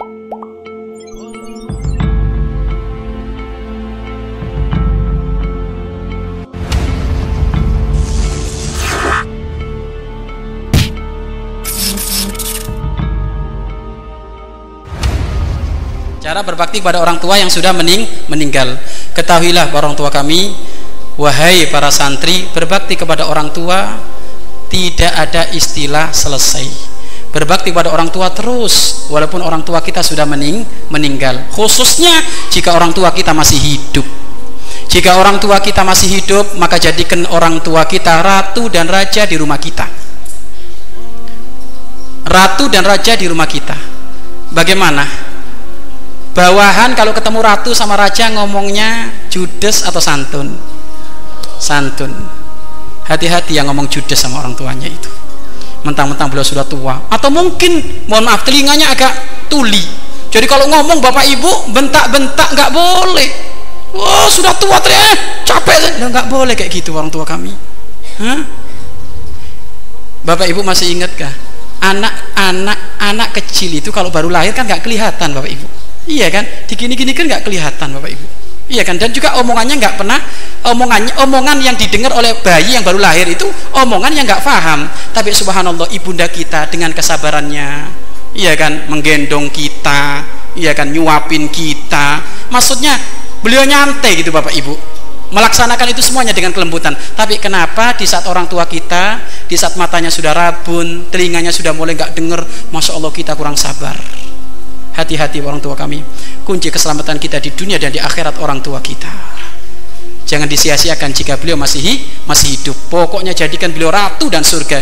Cara berbakti kepada orang tua yang sudah mening meninggal. Ketahuilah orang tua kami, wahai para santri, berbakti kepada orang tua tidak ada istilah selesai. Berbakti kepada orang tua terus walaupun orang tua kita sudah mening meninggal. Khususnya jika orang tua kita masih hidup. Jika orang tua kita masih hidup, maka jadikan orang tua kita ratu dan raja di rumah kita. Ratu dan raja di rumah kita. Bagaimana? bawahan kalau ketemu ratu sama raja ngomongnya judes atau santun santun hati-hati yang ngomong judes sama orang tuanya itu mentang-mentang beliau sudah tua. Atau mungkin mohon maaf telinganya agak tuli. Jadi kalau ngomong bapak ibu bentak-bentak nggak boleh. Oh, sudah tua teriak capek nggak boleh kayak gitu orang tua kami. Hah? bapak ibu masih ingat kah? Anak-anak anak kecil itu kalau baru lahir kan nggak kelihatan bapak ibu. Iya kan? Digini-gini kan nggak kelihatan Bapak Ibu. Iya kan? Dan juga omongannya nggak pernah omongannya omongan yang didengar oleh bayi yang baru lahir itu omongan yang nggak paham. Tapi subhanallah ibunda kita dengan kesabarannya, iya kan, menggendong kita, iya kan, nyuapin kita. Maksudnya beliau nyantai gitu Bapak Ibu melaksanakan itu semuanya dengan kelembutan tapi kenapa di saat orang tua kita di saat matanya sudah rabun telinganya sudah mulai nggak dengar masya Allah kita kurang sabar hati-hati orang tua kami. Kunci keselamatan kita di dunia dan di akhirat orang tua kita. Jangan disia-siakan jika beliau masih masih hidup. Pokoknya jadikan beliau ratu dan surga.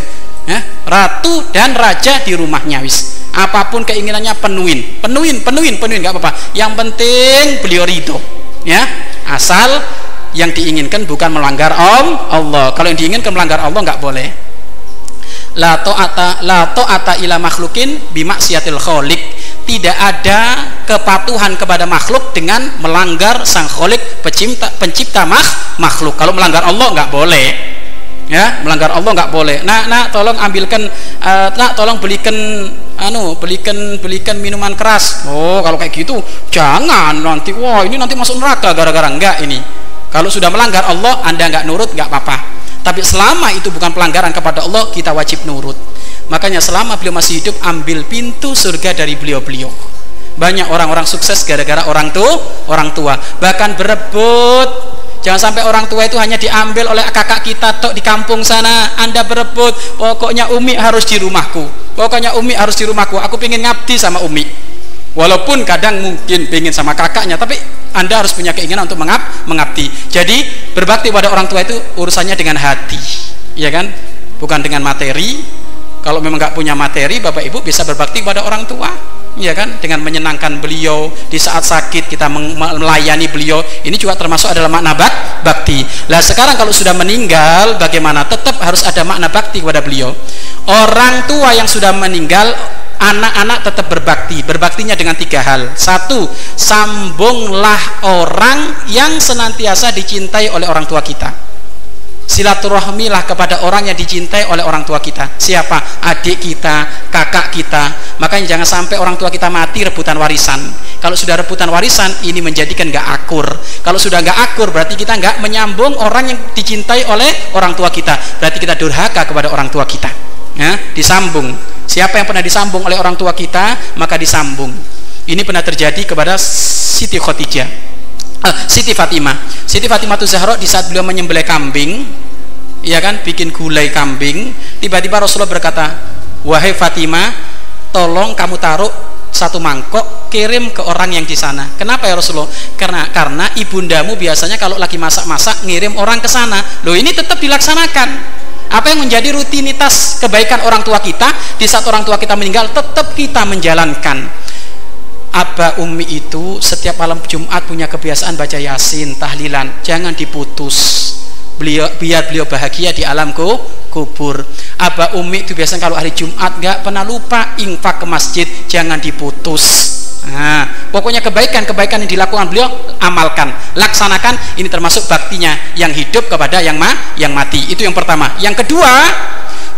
Ya, ratu dan raja di rumahnya wis. Apa pun keinginannya penuhin. Penuhin penuhin penuhin nggak apa-apa. Yang penting beliau ridho. Ya asal yang diinginkan bukan melanggar om Allah. Kalau yang diinginkan melanggar Allah nggak boleh. La ta'ata la ta'ata ila makhlukin bimaksiatil khaliq tidak ada kepatuhan kepada makhluk dengan melanggar sang kholik pencipta pencipta mak, makhluk. Kalau melanggar Allah nggak boleh. Ya melanggar Allah nggak boleh. Nah nah tolong ambilkan uh, nah tolong belikan anu belikan belikan minuman keras. Oh kalau kayak gitu jangan nanti. Wah ini nanti masuk neraka gara-gara enggak ini. Kalau sudah melanggar Allah anda nggak nurut nggak apa-apa. Tapi selama itu bukan pelanggaran kepada Allah kita wajib nurut makanya selama beliau masih hidup ambil pintu surga dari beliau-beliau banyak orang-orang sukses gara-gara orang tua orang tua bahkan berebut Jangan sampai orang tua itu hanya diambil oleh kakak kita tok di kampung sana. Anda berebut, pokoknya Umi harus di rumahku. Pokoknya Umi harus di rumahku. Aku pengen ngabdi sama Umi. Walaupun kadang mungkin pengen sama kakaknya, tapi Anda harus punya keinginan untuk mengab mengabdi. Jadi berbakti pada orang tua itu urusannya dengan hati, ya kan? Bukan dengan materi, kalau memang nggak punya materi bapak ibu bisa berbakti kepada orang tua ya kan? Dengan menyenangkan beliau di saat sakit kita melayani beliau. Ini juga termasuk adalah makna bak bakti. Lah sekarang kalau sudah meninggal bagaimana? Tetap harus ada makna bakti kepada beliau. Orang tua yang sudah meninggal anak-anak tetap berbakti. Berbaktinya dengan tiga hal. Satu sambunglah orang yang senantiasa dicintai oleh orang tua kita silaturahmilah kepada orang yang dicintai oleh orang tua kita. Siapa? Adik kita kakak kita. Makanya jangan sampai orang tua kita mati rebutan warisan. Kalau sudah rebutan warisan ini menjadikan gak akur. Kalau sudah gak akur berarti kita gak menyambung orang yang dicintai oleh orang tua kita. Berarti kita durhaka kepada orang tua kita. Ya disambung. Siapa yang pernah disambung oleh orang tua kita maka disambung. Ini pernah terjadi kepada Siti Khotijah uh, Siti Fatimah Siti Fatimah Zahra di saat beliau menyembelih kambing ya kan bikin gulai kambing tiba-tiba Rasulullah berkata wahai Fatimah tolong kamu taruh satu mangkok kirim ke orang yang di sana. Kenapa ya Rasulullah? Karena karena ibundamu biasanya kalau lagi masak-masak ngirim orang ke sana. Loh ini tetap dilaksanakan. Apa yang menjadi rutinitas kebaikan orang tua kita di saat orang tua kita meninggal tetap kita menjalankan. Aba Umi itu setiap malam Jumat punya kebiasaan baca Yasin, tahlilan. Jangan diputus. Beliau biar beliau bahagia di alamku kubur. Aba Umi itu biasanya kalau hari Jumat nggak pernah lupa infak ke masjid, jangan diputus. Nah, pokoknya kebaikan-kebaikan yang dilakukan beliau amalkan, laksanakan. Ini termasuk baktinya yang hidup kepada yang ma yang mati. Itu yang pertama. Yang kedua,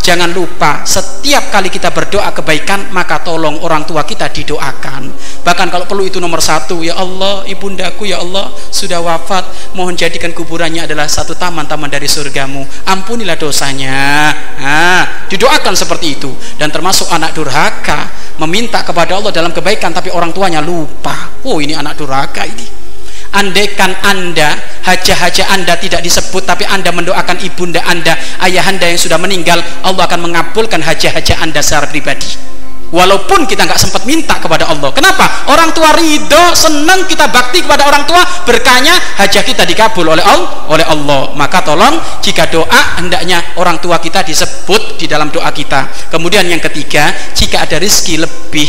jangan lupa setiap kali kita berdoa kebaikan maka tolong orang tua kita didoakan. Bahkan kalau perlu itu nomor satu ya Allah ibundaku ya Allah sudah wafat. Mohon jadikan kuburannya adalah satu taman-taman dari surgamu. Ampunilah dosanya. Nah, didoakan seperti itu. Dan termasuk anak durhaka meminta kepada Allah dalam kebaikan tapi orang tuanya lupa. Oh ini anak durhaka ini andaikan anda haja-haja anda tidak disebut tapi anda mendoakan ibunda anda ayahanda yang sudah meninggal Allah akan mengabulkan haja-haja anda secara pribadi. Walaupun kita nggak sempat minta kepada Allah. Kenapa? orang tua ridho senang kita bakti kepada orang tua berkahnya hajah kita dikabul oleh Allah oleh Allah. Maka tolong jika doa hendaknya orang tua kita disebut di dalam doa kita. Kemudian yang ketiga jika ada rezeki lebih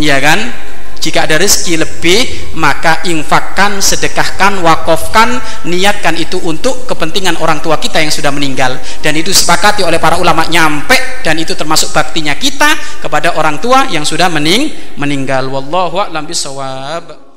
ya kan jika ada rezeki lebih maka infakkan sedekahkan wakofkan niatkan itu untuk kepentingan orang tua kita yang sudah meninggal. Dan itu sepakati oleh para ulama nyampe dan itu termasuk baktinya kita kepada orang tua yang sudah mening meninggal. Wallahu a'lam bisawab